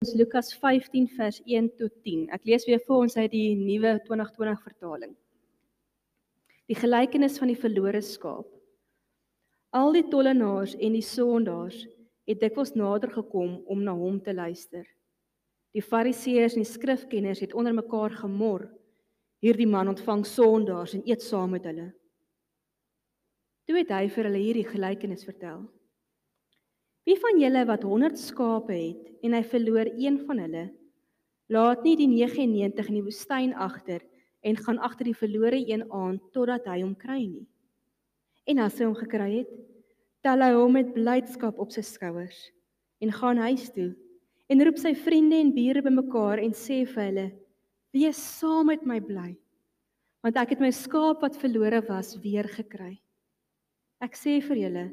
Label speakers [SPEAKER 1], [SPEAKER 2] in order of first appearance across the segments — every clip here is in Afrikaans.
[SPEAKER 1] ons Lukas 15 vers 1 tot 10. Ek lees weer vir ons uit die nuwe 2020 vertaling. Die gelykenis van die verlore skaap. Al die tollenaars en die sondaars het dikwels nader gekom om na hom te luister. Die fariseërs en die skrifkenners het onder mekaar gemor. Hierdie man ontvang sondaars en eet saam met hulle. Toe het hy vir hulle hierdie gelykenis vertel. Wie van julle wat 100 skape het en hy verloor een van hulle, laat nie die 99 in die woestyn agter en gaan agter die verlore een aan totdat hy hom kry nie. En as hy hom gekry het, tel hy hom met blydskap op sy skouers en gaan huis toe en roep sy vriende en bure bymekaar en sê vir hulle: "Wees saam met my bly, want ek het my skaap wat verlore was weer gekry." Ek sê vir julle,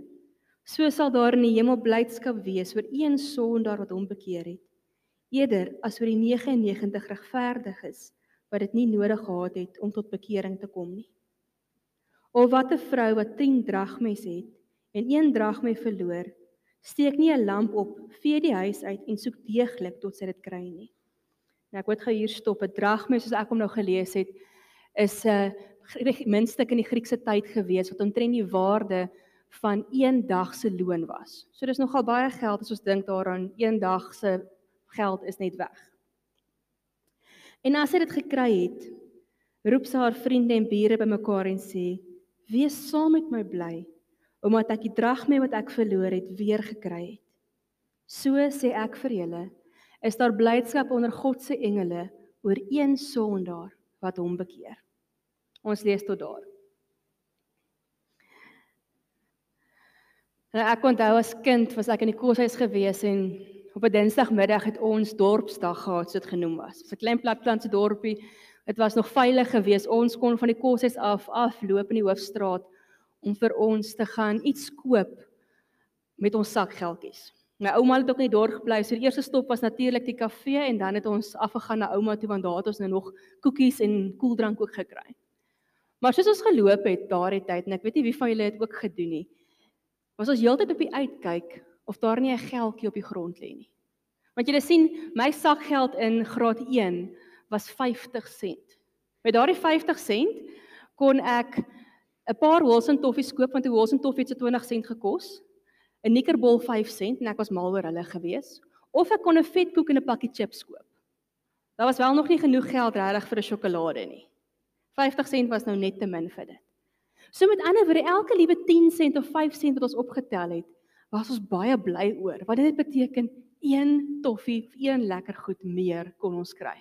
[SPEAKER 1] So sal daar in die hemel blydskap wees oor een sondaar wat hom bekeer het, eerder as oor die 99 regverdiges wat dit nie nodig gehad het om tot bekering te kom nie. Of wat 'n vrou wat 10 dragmes het en een dragme verloor, steek nie 'n lamp op, vee die huis uit en soek deeglik tot sy dit kry nie. Nou ek moet gou hier stop. 'n Dragme soos ek hom nou gelees het, is 'n uh, minstuk in die Griekse tyd gewees wat omtrent die waarde van een dag se loon was. So dis nogal baie geld as ons dink daaraan een dag se geld is net weg. En as sy dit gekry het, roep sy haar vriende en bure bymekaar en sê: "Wees saam met my bly, omdat ek die dragme wat ek verloor het weer gekry het." So sê ek vir julle, is daar blydskap onder God se engele oor een sondaar wat hom bekeer. Ons lees tot daar. En ek onthou as kind was ek in die koshuis gewees en op 'n Dinsdagmiddag het ons dorpsdag gehad, so dit genoem was. Dit was 'n klein platlandse dorpie. Dit was nog veilig geweest. Ons kon van die koshuis af afloop in die hoofstraat om vir ons te gaan iets koop met ons sakgeldjies. My ouma het ook in die dorp gebly. So die eerste stop was natuurlik die kafee en dan het ons afgegaan na ouma toe want daar het ons nou nog koekies en koeldrank ook gekry. Maar soos ons geloop het daardie tyd en ek weet nie wie van julle het ook gedoen nie was ons heeltyd op die uitkyk of daar nie 'n geldjie op die grond lê nie. Want jy sien, my sakgeld in graad 1 was 50 sent. Met daardie 50 sent kon ek 'n paar Wilson toffies koop want 'n Wilson toffie het so 20 sent gekos. 'n Nikkerbol 5 sent en ek was mal oor hulle gewees. Of ek kon 'n vetkoek en 'n pakkie chips koop. Daar was wel nog nie genoeg geld regtig vir 'n sjokolade nie. 50 sent was nou net te min vir dit. So met ander woorde, elke liewe 10 sent of 5 sent wat ons opgetel het, was ons baie bly oor. Wat dit beteken, een toffie, een lekker goed meer kon ons kry.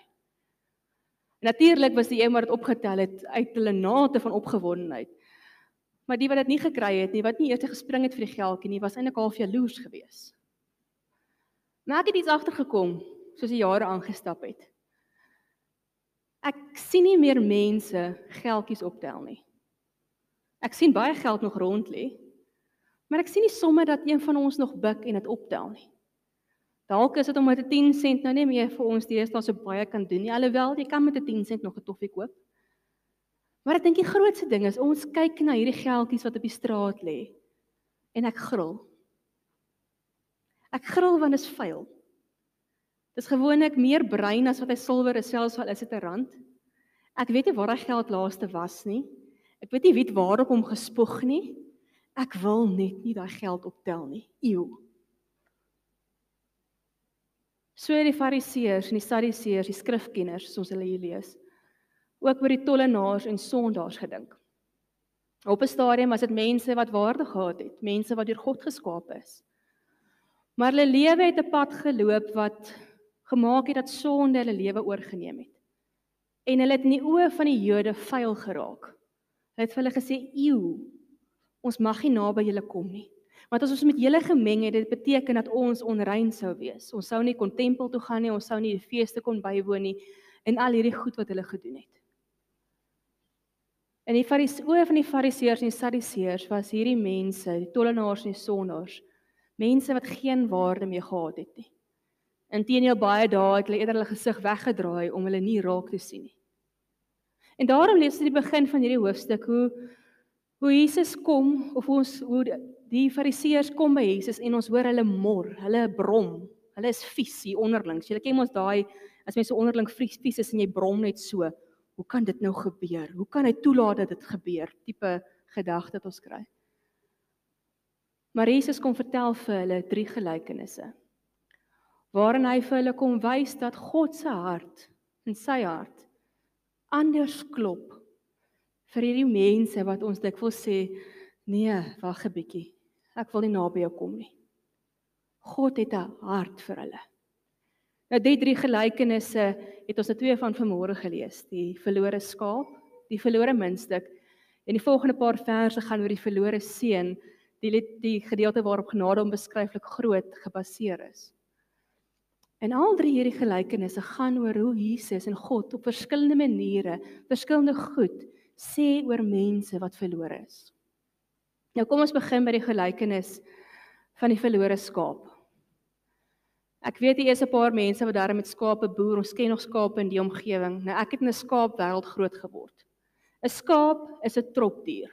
[SPEAKER 1] Natuurlik was die een wat dit opgetel het uit hulle nate van opgewondenheid. Maar die wat dit nie gekry het nie, wat nie eers gespring het vir die geldjie nie, was eintlik half jaloers geweest. Maar ek het iets agtergekom soos die jare aangestap het. Ek sien nie meer mense geldjies optel nie. Ek sien baie geld nog rond lê. Maar ek sien nie sommer dat een van ons nog buik en dit optel nie. Dalk is dit omdat 'n 10 sent nou nie meer vir ons deesdae so baie kan doen nie. Alhoewel jy kan met 'n 10 sent nog 'n toffie koop. Maar ek dink die grootste ding is ons kyk na hierdie geldjies wat op die straat lê en ek gril. Ek gril want dit is vuil. Dis gewoonlik meer bruin as wat hy silwer is selfs al is dit 'n rand. Ek weet nie waar daai geld laaste was nie. Ek weet nie wie waarop hom gespoeg nie. Ek wil net nie daai geld optel nie. Eeu. So die fariseërs en die sadiseërs, die skrifkenners, soos hulle hier lees, ook oor die tollenaars en sondaars gedink. Op 'n stadium was dit mense wat waarde gehad het, mense wat deur God geskaap is. Maar hulle lewe het 'n pad geloop wat gemaak het dat sonde hulle lewe oorgeneem het. En hulle het in die oë van die Jode vuil geraak. Hy het vir hulle gesê: "Eeu, ons mag nie naby julle kom nie." Want as ons met julle gemeng het, dit beteken dat ons onrein sou wees. Ons sou nie kon tempel toe gaan nie, ons sou nie die feeste kon bywoon nie en al hierdie goed wat hulle gedoen het. En die fariseë van die fariseërs en die sadiseërs was hierdie mense, die tollenaars en die sondaars, mense wat geen waarde meer gehad het nie. Inteendeel baie dae het hulle eerder hulle gesig weggedraai om hulle nie raak te sien nie. En daarom lees jy die begin van hierdie hoofstuk hoe hoe Jesus kom of ons hoe die fariseërs kom by Jesus en ons hoor hulle mor, hulle brom, Hulle is vies hier onderling. Jy ken mos daai as mense onderling vies vies is en jy brom net so. Hoe kan dit nou gebeur? Hoe kan hy toelaat dat dit gebeur? Tipe gedagte wat ons kry. Maar Jesus kom vertel vir hulle drie gelykenisse. Waarin hy vir hulle kom wys dat God se hart en sy hart anders klop vir hierdie mense wat ons dikwels sê, nee, wag 'n bietjie. Ek wil nie naby jou kom nie. God het 'n hart vir hulle. Nou die drie gelykenisse het ons net twee van vanmôre gelees, die verlore skaap, die verlore muntstuk en die volgende paar verse gaan oor die verlore seun die die gedeelte waarop genade onbeskryflik groot gebaseer is. En al drie hierdie gelykenisse gaan oor hoe Jesus en God op verskillende maniere, verskillende goed sê oor mense wat verlore is. Nou kom ons begin by die gelykenis van die verlore skaap. Ek weet hier is 'n paar mense wat daar met skape boer, ons ken nog skape in die omgewing. Nou ek het in 'n skaapwêreld groot geword. 'n Skaap is 'n tropdier.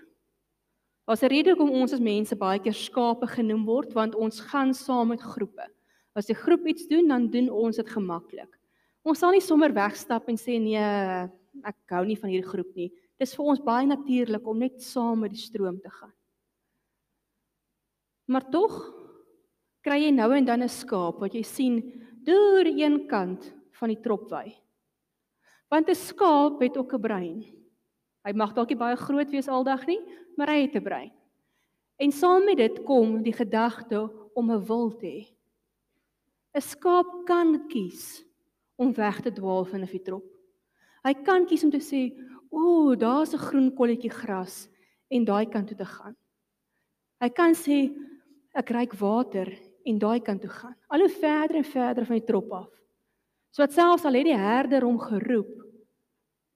[SPEAKER 1] Daar's 'n rede hoekom ons as mense baie keer skape genoem word want ons gaan saam met groepe. As 'n groep iets doen, dan doen ons dit gemaklik. Ons sal nie sommer wegstap en sê nee, ek hou nie van hierdie groep nie. Dis vir ons baie natuurlik om net saam met die stroom te gaan. Maar tog kry jy nou en dan 'n skaap wat jy sien deur een kant van die tropwy. Want 'n skaap het ook 'n brein. Hy mag dalk nie baie groot wees aldag nie, maar hy het 'n brein. En saam met dit kom die gedagte om 'n wil te hê. 'n Skaap kan kies om weg te dwaal van 'n fitrop. Hy kan kies om te sê, "O, daar's 'n groen kolletjie gras" en daai kant toe te gaan. Hy kan sê, "Ek ryk water" en daai kant toe gaan. Al hoe verder en verder van die trop af. So wat selfs al het die herder hom geroep,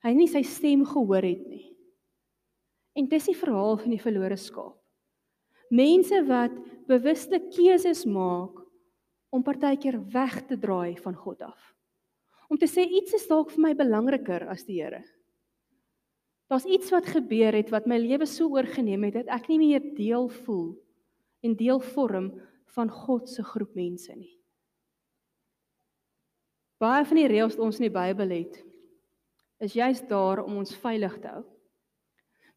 [SPEAKER 1] hy nie sy stem gehoor het nie. En dis die verhaal van die verlore skaap. Mense wat bewuste keuses maak om partykeer weg te draai van God af. Om te sê iets is dalk vir my belangriker as die Here. Daar's iets wat gebeur het wat my lewe so oorgeneem het dat ek nie meer deel voel en deel vorm van God se groep mense nie. Baie van die reëls wat ons in die Bybel het, is juist daar om ons veilig te hou.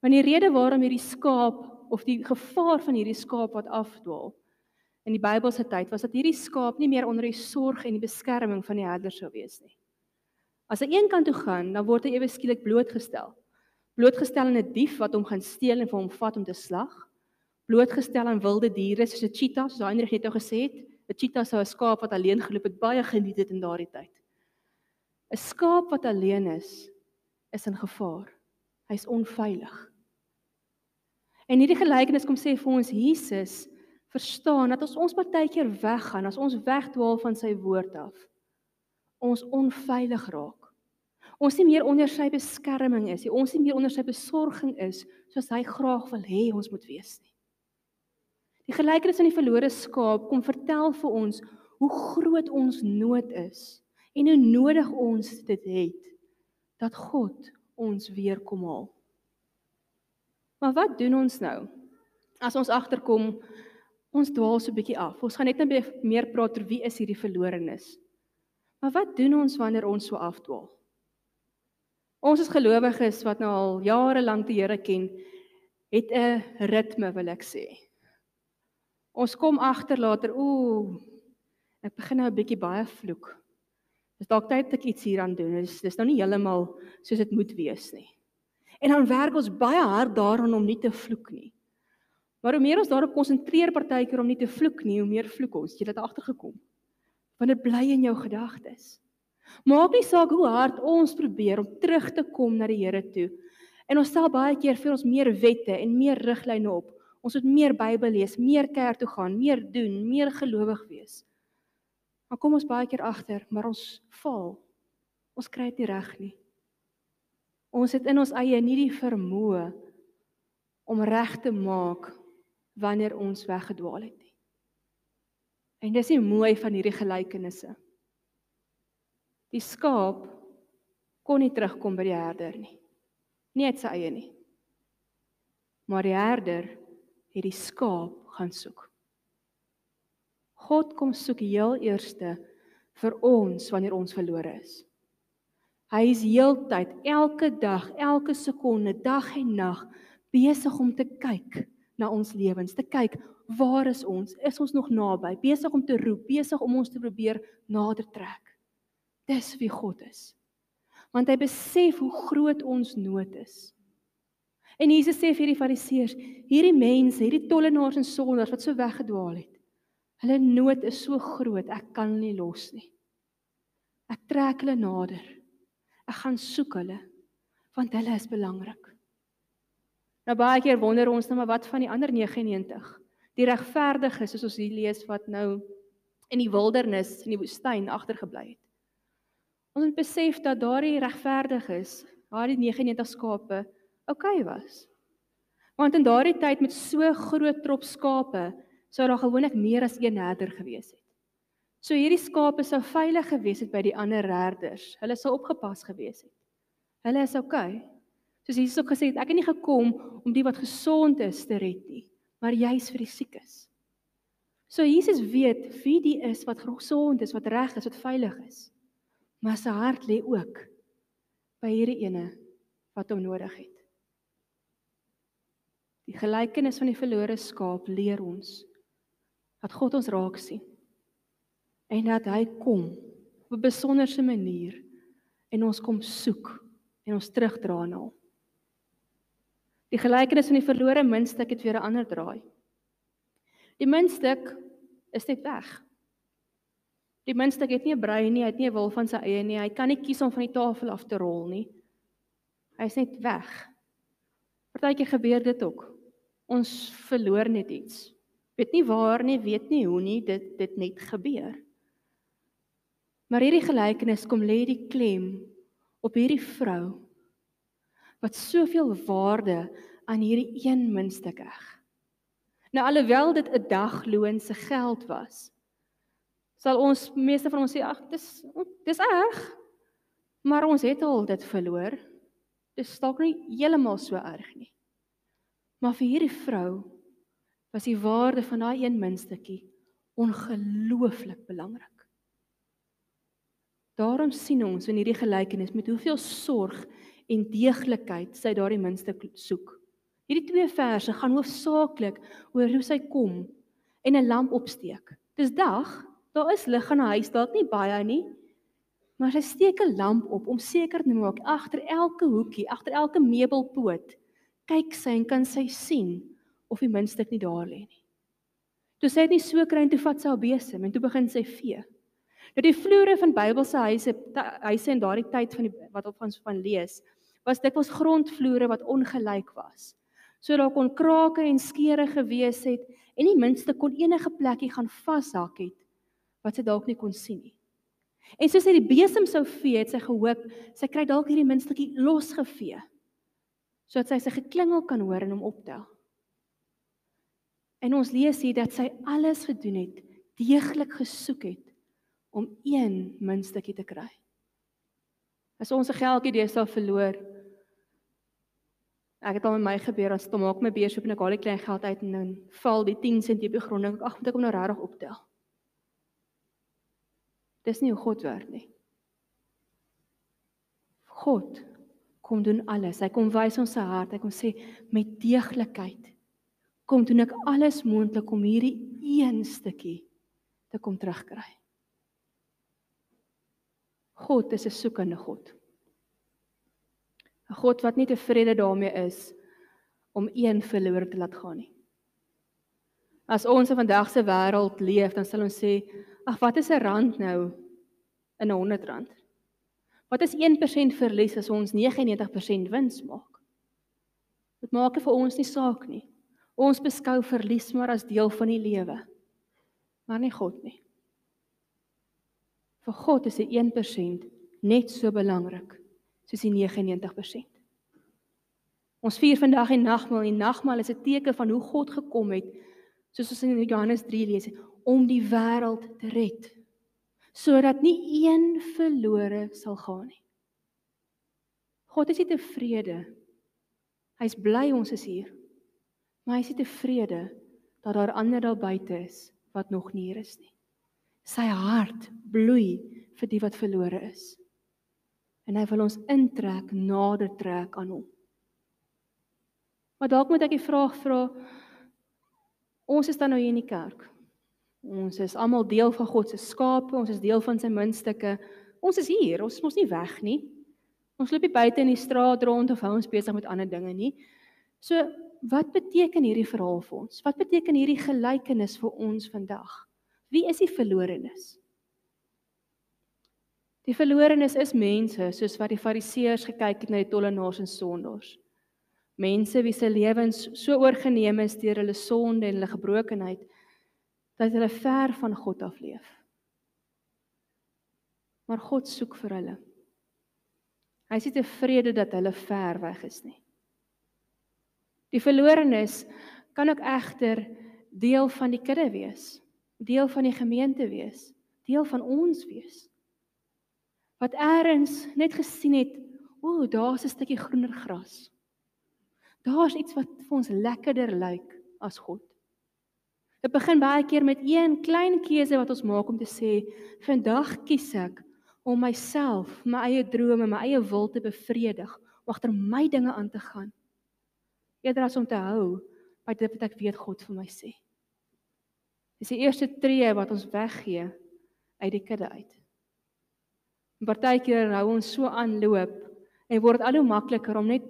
[SPEAKER 1] Want die rede waarom hierdie skaap of die gevaar van hierdie skaap wat afdwaal in die Bybelse tyd was dat hierdie skaap nie meer onder die sorg en die beskerming van die herder sou wees nie. As hy een kant toe gaan, dan word hy ewe skielik blootgestel. Blootgestel aan 'n dief wat hom gaan steel en vir hom vat om te slag. Blootgestel aan wilde diere soos 'n cheetah, soos Heinrich net nou gesê het. 'n Cheetah sou 'n skaap wat alleen geloop het baie geniet het in daardie tyd. 'n Skaap wat alleen is, is in gevaar. Hy's onveilig. En hierdie gelykenis kom sê vir ons Jesus verstaan dat as ons partykeer weggaan, as ons wegdwaal van sy woord af, ons onveilig raak. Ons nie meer onder sy beskerming is nie. Ons nie meer onder sy besorging is soos hy graag wil hê ons moet wees nie. Die gelykenis van die verlore skaap kom vertel vir ons hoe groot ons nood is en hoe nodig ons dit het dat God ons weer kom haal. Maar wat doen ons nou? As ons agterkom ons dwaal so 'n bietjie af. Ons gaan net net meer praat oor wie is hierdie verlorenes. Maar wat doen ons wanneer ons so afdwaal? Ons as gelowiges wat nou al jare lank die Here ken, het 'n ritme wil ek sê. Ons kom agter later, ooh, ek begin nou 'n bietjie baie vloek. Dis dalk tyd dat ek iets hieraan doen. Dis dis nou nie heeltemal soos dit moet wees nie. En dan werk ons baie hard daaraan om nie te vloek nie. Maar hoe meer ons daarop konsentreer partykeer om nie te vloek nie, hoe meer vloek ons. Jy het dit agtergekom. Want dit bly in jou gedagtes. Maak nie saak hoe hard ons probeer om terug te kom na die Here toe. En ons stel baie keer vir ons meer wette en meer riglyne op. Ons moet meer Bybel lees, meer kerk toe gaan, meer doen, meer gelowig wees. Maar kom ons baie keer agter, maar ons faal. Ons kry dit nie reg nie. Ons het in ons eie nie die vermoë om reg te maak wanneer ons weggedwaal het nie. En dis die mooi van hierdie gelykenisse. Die skaap kon nie terugkom by die herder nie. Nie uit sy eie nie. Maar die herder het die skaap gaan soek. God kom soek heel eerste vir ons wanneer ons verlore is. Hy is heeltyd, elke dag, elke sekonde, dag en nag besig om te kyk na ons lewens, te kyk waar is ons? Is ons nog naby? Besig om te roep, besig om ons te probeer nader trek. Dis wie God is. Want hy besef hoe groot ons nood is. En Jesus sê vir die Fariseërs, hierdie mense, hierdie tollenaars en sondaars wat so weggedwaal het. Hulle nood is so groot, ek kan hulle nie los nie. Ek trek hulle nader. Ek gaan soek hulle want hulle is belangrik. Nou baie keer wonder ons nou maar wat van die ander 99? Die regverdiges soos ons hier lees wat nou in die wildernis in die woestyn agtergebly het. Ons moet besef dat daardie regverdiges, daardie 99 skape, oukei okay was. Want in daardie tyd met so groot trop skape sou daar gewoonlik meer as een herder gewees het. So hierdie skape sou veilig gewees het by die ander herders. Hulle sou opgepas gewees het. Hulle is oukei. Okay. Soos Jesus ook gesê het, ek het nie gekom om die wat gesond is te red nie, maar juis vir die siekes. So Jesus weet wie die is wat gesond is, wat reg is, wat veilig is. Maar sy hart lê ook by hierdie ene wat hom nodig het. Die gelykenis van die verlore skaap leer ons dat God ons raak sien en dat hy kom op 'n besonderse manier en ons kom soek en ons terugdra na hom. Die gelykenis van die verlore muntstuk het weer 'n ander draai. Die muntstuk is net weg. Die muntstuk het nie 'n brein nie, hy het nie 'n wil van sy eie nie. Hy kan nie kies om van die tafel af te rol nie. Hy's net weg. Partykeer gebeur dit ook. Ons verloor net iets. Weet nie waar nie, weet nie hoe nie, dit dit net gebeur. Maar hierdie gelykenis kom lê die klem op hierdie vrou wat soveel waarde aan hierdie een muntstuk heg. Nou alhoewel dit 'n dagloon se geld was, sal ons meeste van ons sê ag dis dis erg. Maar ons het al dit verloor. Dis dalk nie heeltemal so erg nie. Maar vir hierdie vrou was die waarde van daai een muntstukkie ongelooflik belangrik. Daarom sien ons in hierdie gelykenis met hoeveel sorg en deeglikheid sy daardie minste soek. Hierdie twee verse gaan hoofsaaklik oor hoe sy kom en 'n lamp opsteek. Dis dag, daar is lig in haar huis, dalk nie baie nie, maar sy steek 'n lamp op om seker te maak agter elke hoekie, agter elke meubelpoot, kyk sy en kan sy sien of die minste nie daar lê nie. Toe sy dit nie so kry en toe vat sy haar besem en toe begin sy vee. Nou die vloere van Bybelse huise huise in daardie tyd van die wat ons van lees, was dikwels grondvloere wat ongelyk was. So daar kon krake en skeure gewees het en nie minste kon enige plekkie gaan vashak het wat sy dalk nie kon sien nie. En soos hy die besem sou vee, het sy gehoop sy kry dalk hierdie minstetjie losgevee sodat sy sy geklingel kan hoor en hom optel. En ons lees hier dat sy alles gedoen het, deeglik gesoek het om een muntstukkie te kry. As ons 'n geldjie deesdae verloor, ek het al met my gebeur as toe maak my beurs op en ek haal die klein geld uit en dan val die 10 sent op die grond en ek ag moet ek hom nou regtig optel. Dis nie hoe God werk nie. God kom doen alles. Hy kom wys ons se hart. Hy kom sê met deeglikheid kom doen ek alles moontlik om hierdie een stukkie te kom terugkry. God is 'n soekende God. 'n God wat nie tevrede daarmee is om een verlore te laat gaan nie. As ons in vandag se wêreld leef, dan sal ons sê, ag wat is 'n rand nou in 'n 100 rand? Wat is 1% verlies as ons 99% wins maak? Dit maak vir ons nie saak nie. Ons beskou verlies maar as deel van die lewe. Maar nie God nie. Vir God is die 1% net so belangrik soos die 99%. Ons vier vandag die nagmaal. Die nagmaal is 'n teken van hoe God gekom het, soos ons in Johannes 3 lees, om die wêreld te red, sodat nie een verlore sal gaan nie. God is nie tevrede. Hy's bly ons is hier. Maar hy is nie tevrede dat daar ander daar buite is wat nog nie hier is nie. Sy hart bloei vir die wat verlore is. En hy wil ons intrek, nader trek aan hom. Maar dalk moet ek die vraag vra ons is dan nou hier in die kerk. Ons is almal deel van God se skape, ons is deel van sy muntstukke. Ons is hier, ons is mos nie weg nie. Ons loop nie buite in die straat rond of hou ons besig met ander dinge nie. So, wat beteken hierdie verhaal vir ons? Wat beteken hierdie gelykenis vir ons vandag? Wie is die verlorenes? Die verlorenes is mense soos wat die fariseërs gekyk het na die tollenaars en sondaars. Mense wie se lewens so oorgeneem is deur hulle sonde en hulle gebrokenheid dat hulle ver van God af leef. Maar God soek vir hulle. Hy is nie tevrede dat hulle ver weg is nie. Die verlorenes kan ook egter deel van die kudde wees, deel van die gemeente wees, deel van ons wees. Wat eers net gesien het, o, daar's 'n stukkie groener gras. Daar's iets wat vir ons lekkerder lyk as God. Dit begin baie keer met een klein keuse wat ons maak om te sê, vandag kies ek om myself, my eie drome, my eie wil te bevredig, om agter my dinge aan te gaan. Eerder as om te hou by dit wat ek weet God vir my sê. Dis die eerste tree wat ons weggee uit die kudde uit. En partykeer hou ons so aanloop en word al hoe makliker om net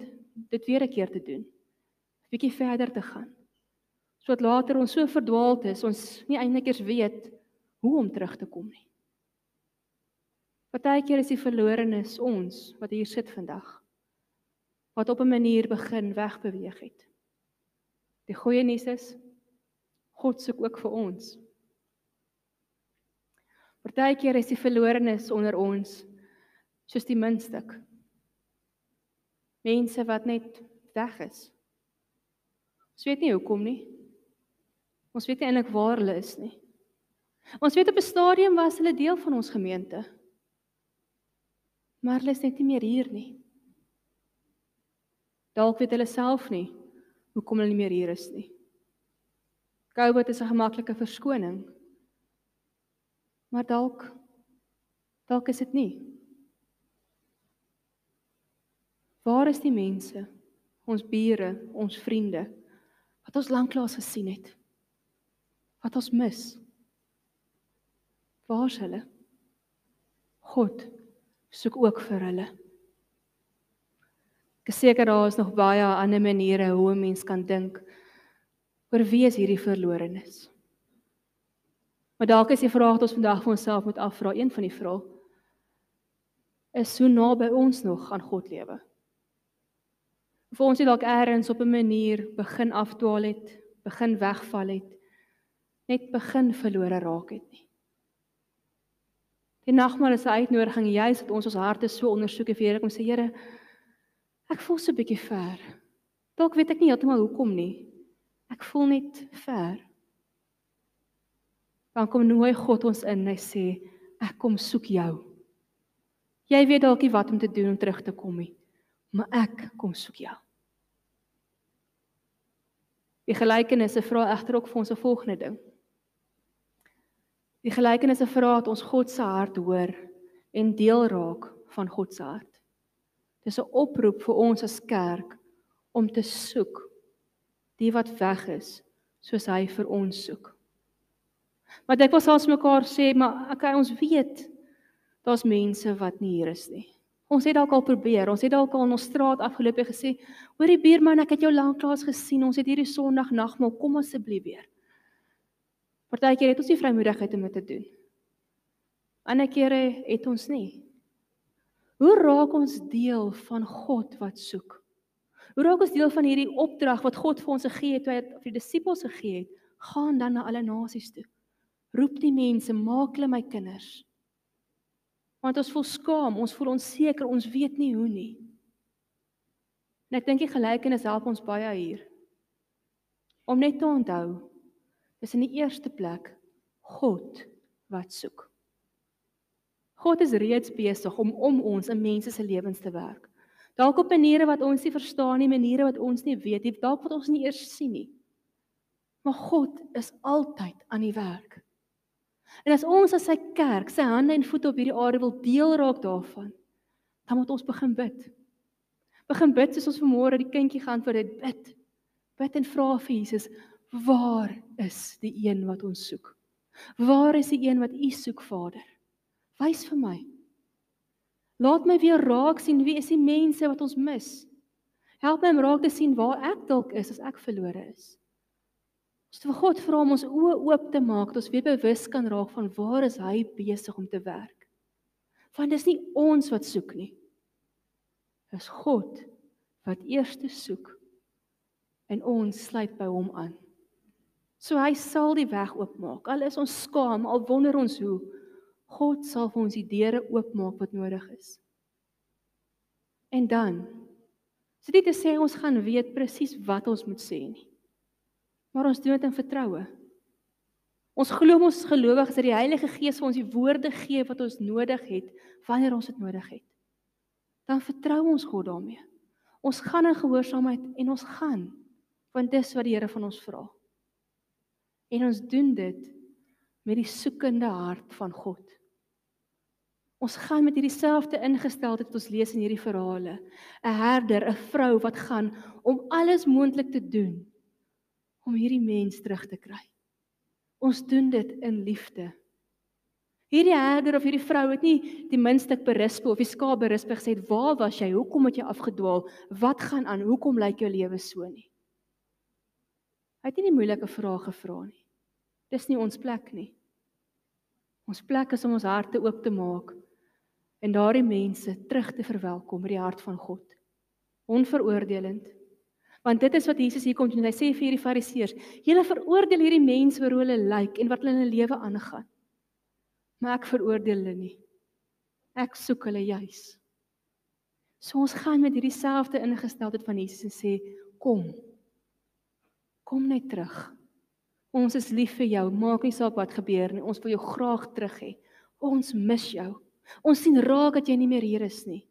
[SPEAKER 1] dit weer 'n keer te doen. 'n Bietjie verder te gaan. Sodat later ons so verdwaald is, ons nie eintlik eens weet hoe om terug te kom nie. Partykeer is die verlorenes ons wat hier sit vandag wat op 'n manier begin wegbeweeg het. Die goeie nuus is God soek ook vir ons. Partykeer is die verlorenes onder ons soos die muntstuk mense wat net weg is. Ons weet nie hoekom nie. Ons weet nie eintlik waar hulle is nie. Ons weet op 'n stadium was hulle deel van ons gemeente. Maar hulle is net nie meer hier nie. Dalk weet hulle self nie hoekom hulle nie meer hier is nie. COVID is 'n gemaklike verskoning. Maar dalk dalk is dit nie. Waar is die mense? Ons bure, ons vriende wat ons lanklaas gesien het. Wat ons mis. Waar is hulle? God soek ook vir hulle. Ek seker daar is nog baie ander maniere hoe 'n mens kan dink oor wie is hierdie verlorenes. Maar dalk is die vraag wat ons vandag vir onsself moet afvra, een van die vrae is hoe naby ons nog aan God lewe vir ons het dalk eers op 'n manier begin afdwaal het, begin wegval het, net begin verlore raak het nie. Die nagmaal is 'n uitnodiging juis dat ons ons harte so ondersoek en vir Here kom sê Here, ek voel so 'n bietjie ver. Dalk weet ek nie heeltemal hoekom nie. Ek voel net ver. Dan kom nooi God ons in en hy sê ek kom soek jou. Jy weet dalk nie wat om te doen om terug te kom nie maar ek kom soek jou. Die gelykenisse vra egter ook vir ons 'n volgende ding. Die gelykenisse vra dat ons God se hart hoor en deel raak van God se hart. Dis 'n oproep vir ons as kerk om te soek die wat weg is soos hy vir ons soek. Maar dit was ons mekaar sê, maar okay, ons weet daar's mense wat nie hier is nie. Ons het dalk al probeer. Ons het dalk al in ons straat afgeloop en gesê, "Hoorie buurman, ek het jou lanklaas gesien. Ons het hierdie Sondag nagmaal. Kom asseblief weer." Partykeer het ons nie vrymoedigheid om dit te doen. Ander kere het ons nie. Hoe raak ons deel van God wat soek? Hoe raak ons deel van hierdie opdrag wat God vir ons gegee het, wat vir die disippels gegee het? Gaan dan na alle nasies toe. Roep die mense, maak hulle my kinders. Want ons voel skaam, ons voel onseker, ons weet nie hoe nie. En ek dink die gelykenis help ons baie hier. Om net te onthou, is in die eerste plek God wat soek. God is reeds besig om om ons in mense se lewens te werk. Dalk op maniere wat ons nie verstaan nie, maniere wat ons nie weet nie, dalk wat ons nie eers sien nie. Maar God is altyd aan die werk. En as ons as sy kerk sy hande en voete op hierdie aarde wil deel raak daarvan, dan moet ons begin bid. Begin bid soos ons vanmôre die kindjie geantwoord het, bid. Bid en vra vir Jesus, waar is die een wat ons soek? Waar is die een wat U soek, Vader? Wys vir my. Laat my weer raak sien wie is die mense wat ons mis. Help my om raak te sien waar ek dalk is as ek verlore is. Ons vir God vra om ons oë oop te maak dat ons weer bewus kan raak van waar is hy besig om te werk. Want dis nie ons wat soek nie. Dis God wat eers soek en ons sluit by hom aan. So hy sal die weg oopmaak. Al is ons skaam, al wonder ons hoe, God sal vir ons die deure oopmaak wat nodig is. En dan sit dit te sê ons gaan weet presies wat ons moet sê nie. Maar ons doen dit in vertroue. Ons glo ons gelowiges dat die Heilige Gees vir ons die woorde gee wat ons nodig het wanneer ons dit nodig het. Dan vertrou ons God daarmee. Ons gaan in gehoorsaamheid en ons gaan want dis wat die Here van ons vra. En ons doen dit met die soekende hart van God. Ons gaan met hierdie selfde ingesteldheid wat ons lees in hierdie verhale. 'n Herder, 'n vrou wat gaan om alles moontlik te doen om hierdie mens terug te kry. Ons doen dit in liefde. Hierdie herder of hierdie vrou het nie die minste berisp of die skaap berisp gesê, "Waar was jy? Hoekom het jy afgedwaal? Wat gaan aan? Hoekom lyk jou lewe so nie?" Hy het nie die moeilike vrae gevra nie. Dis nie ons plek nie. Ons plek is om ons harte oop te maak en daardie mense terug te verwelkom met die hart van God. Onveroordelend. Want dit is wat Jesus hier kom doen. Hy sê vir hierdie fariseërs: "Julle veroordeel hierdie mense oor hoe hulle lyk en wat hulle in hulle lewe aangaan. Maar ek veroordeel hulle nie. Ek soek hulle juis." So ons gaan met hierdie selfde ingesteldheid van Jesus en sê: "Kom. Kom net terug. Ons is lief vir jou. Maak nie saak wat gebeur nie. Ons wil jou graag terug hê. Ons mis jou." Ons sien raak dat jy nie meer hier is nie.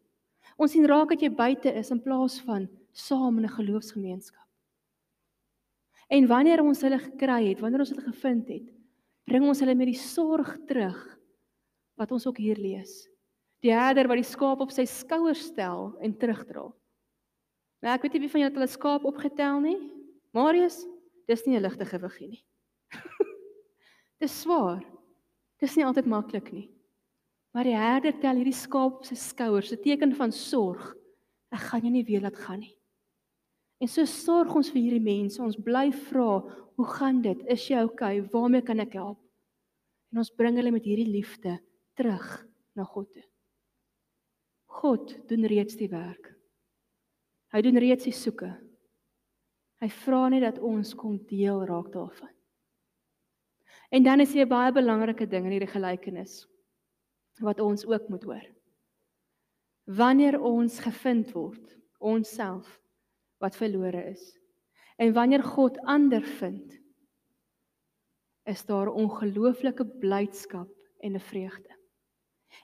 [SPEAKER 1] Ons sien raak dat jy buite is in plaas van saam in 'n geloofsgemeenskap. En wanneer ons hulle gekry het, wanneer ons hulle gevind het, bring ons hulle met die sorg terug wat ons ook hier lees. Die herder wat die skaap op sy skouers stel en terugdra. Nou ek weet nie wie van julle het hulle skaap opgetel nie. Marius, dis nie 'n ligte gewiggie nie. dis swaar. Dis nie altyd maklik nie. Maar die herder tel hierdie skaap op sy skouers, 'n teken van sorg. Ek gaan jou nie weer laat gaan nie. En so sorg ons vir hierdie mense. Ons bly vra, "Hoe gaan dit? Is jy okay? Waarmee kan ek help?" En ons bring hulle met hierdie liefde terug na God toe. God doen reeds die werk. Hy doen reeds die soeke. Hy vra net dat ons kom deel raak daarvan. En dan is hier 'n baie belangrike ding in hierdie gelykenis wat ons ook moet hoor. Wanneer ons gevind word, onsself wat verlore is. En wanneer God ander vind, is daar ongelooflike blydskap en 'n vreugde.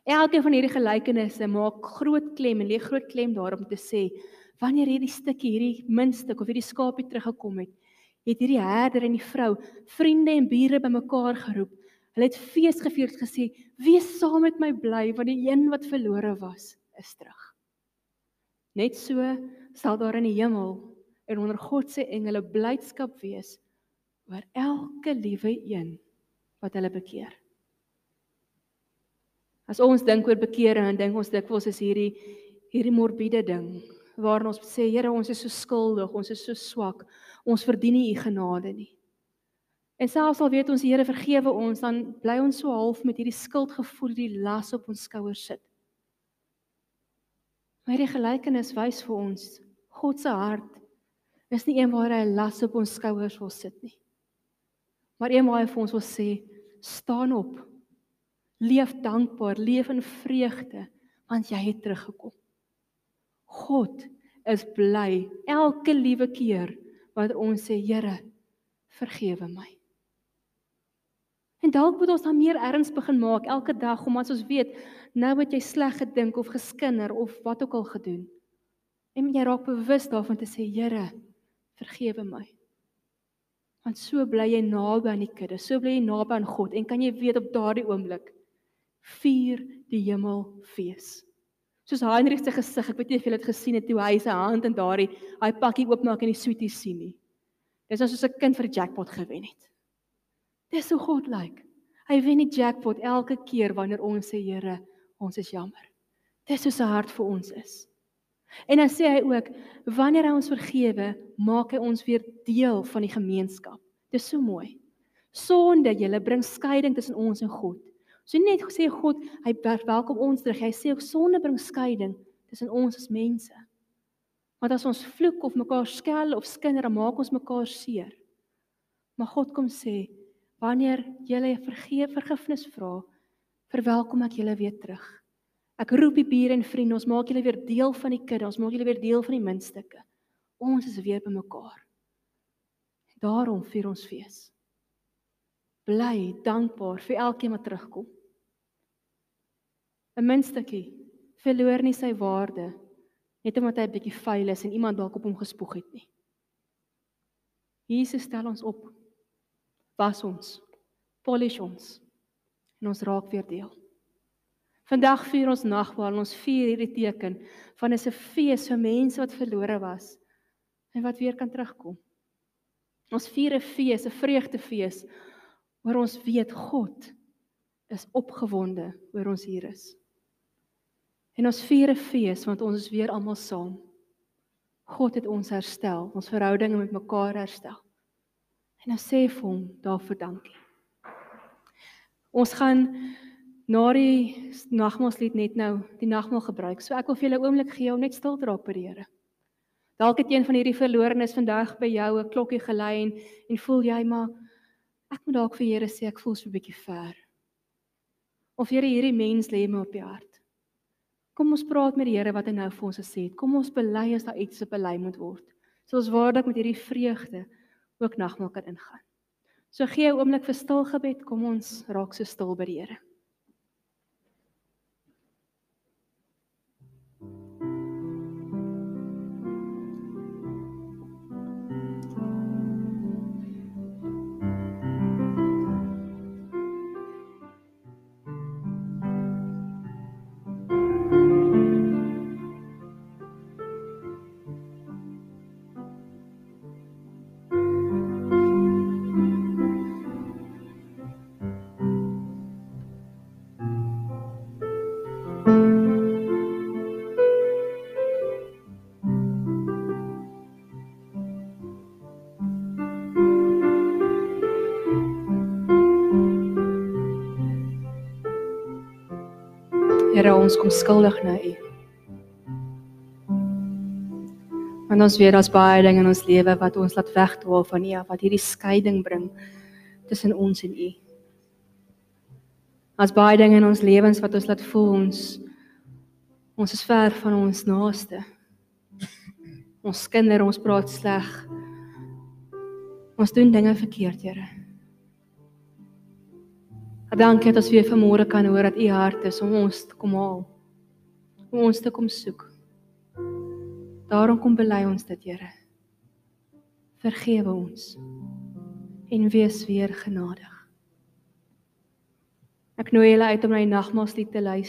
[SPEAKER 1] Elkeen van hierdie gelykenisse maak groot klem en lê groot klem daarop te sê wanneer hierdie stukkie hierdie muntstuk of hierdie skaapie teruggekom het, het hierdie herder en die vrou vriende en bure bymekaar geroep Hulle het fees gevier het gesê: "Wees saam met my bly want die een wat verlore was, is terug." Net so sal daar in die hemel en onder God se engele blydskap wees oor elke liewe een wat hulle bekeer. As ons dink oor bekering en dink ons dikwels is hierdie hierdie morbiede ding waarin ons sê Here ons is so skuldig, ons is so swak, ons verdien nie u genade nie. En selfs al weet ons die Here vergewe ons, dan bly ons so half met hierdie skuldgevoel, die las op ons skouers sit. Maar die gelykenis wys vir ons God se hart is nie een waar hy 'n las op ons skouers wil sit nie. Maar een waar hy vir ons wil sê, staan op. Leef dankbaar, leef in vreugde want jy het teruggekom. God is bly elke liewe keer wat ons sê Here, vergewe my. En dalk moet ons dan meer erns begin maak elke dag omdat ons weet nou wat jy sleg gedink of geskinder of wat ook al gedoen. En jy raak bewus daarvan te sê Here, vergewe my. Want so bly jy naby aan die kudde, so bly jy naby aan God en kan jy weet op daardie oomblik vier die hemel fees. Soos Heinrich se gesig, ek weet nie of julle dit gesien het toe hy sy hand in daardie hy pakkie oopmaak en die sweetie sien nie. Dis nou soos 'n kind vir 'n jackpot gewen het. Dis hoe God lyk. Hy wen die jackpot elke keer wanneer ons sê Here, ons is jammer. Dis hoe sy hart vir ons is. En dan sê hy ook wanneer hy ons vergewe, maak hy ons weer deel van die gemeenskap. Dis so mooi. Sonde, julle bring skeiding tussen ons en God. So net sê God, hy welkom ons terug. Hy sê ook sonde bring skeiding tussen ons as mense. Want as ons vloek of mekaar skel of skinder, dan maak ons mekaar seer. Maar God kom sê, wanneer jy vergeef vergifnis vra, verwelkom ek julle weer terug. Ek roep die bure en vriende, ons maak julle weer deel van die kudde, ons maak julle weer deel van die muntstukke. Ons is weer bymekaar. Daarom vier ons fees. Bly dankbaar vir elkeen wat terugkom. 'n Muntstukkie verloor nie sy waarde net omdat hy 'n bietjie vuil is en iemand dalk op hom gespoeg het nie. Jesus stel ons op. Was ons. Polish ons. En ons raak weer deel. Vandag vier ons nagmaal en ons vier hierdie teken van 'n fees vir mense wat verlore was en wat weer kan terugkom. Ons vier 'n fees, 'n vreugdefees waar ons weet God is opgewonde oor ons hier is. En ons vier 'n fees want ons is weer almal saam. God het ons herstel, ons verhoudinge met mekaar herstel. En ons sê vir hom daarvoor dankie. Ons gaan na die nagmaalslied net nou die nagmaal gebruik. So ek wil vir julle 'n oomblik gee om net stil te raak by die Here. Dalk het een van hierdie verlorenes vandag by jou 'n klokkie gelei en en voel jy maar ek moet dalk vir Here sê ek voel so 'n bietjie ver. Of Here hierdie mens lê my op die hart. Kom ons praat met die Here wat hy nou vir ons gesê het. Kom ons bely as daar iets op bely moet word. So ons waarlik met hierdie vreugde ook nagmaal kan ingaan. So gee 'n oomblik vir stil gebed. Kom ons raak so stil by die Here. Here ons kom skuldig na U. Want ons weet daar's baie dinge in ons lewe wat ons laat wegdwaal van U, wat hierdie skeiding bring tussen ons en U. As baie dinge in ons lewens wat ons laat voel ons ons is ver van ons naaste. Ons kinders, ons praat sleg. Ons doen dinge verkeerd, Here. Dankie dat ons weer vanmôre kan hoor dat U hart is om ons te kom haal. Om ons te kom soek. Daarom kom bely ons dit, Here. Vergewe ons en wees weer genadig. Ek nooi julle uit om na die nagmaalslied te luister.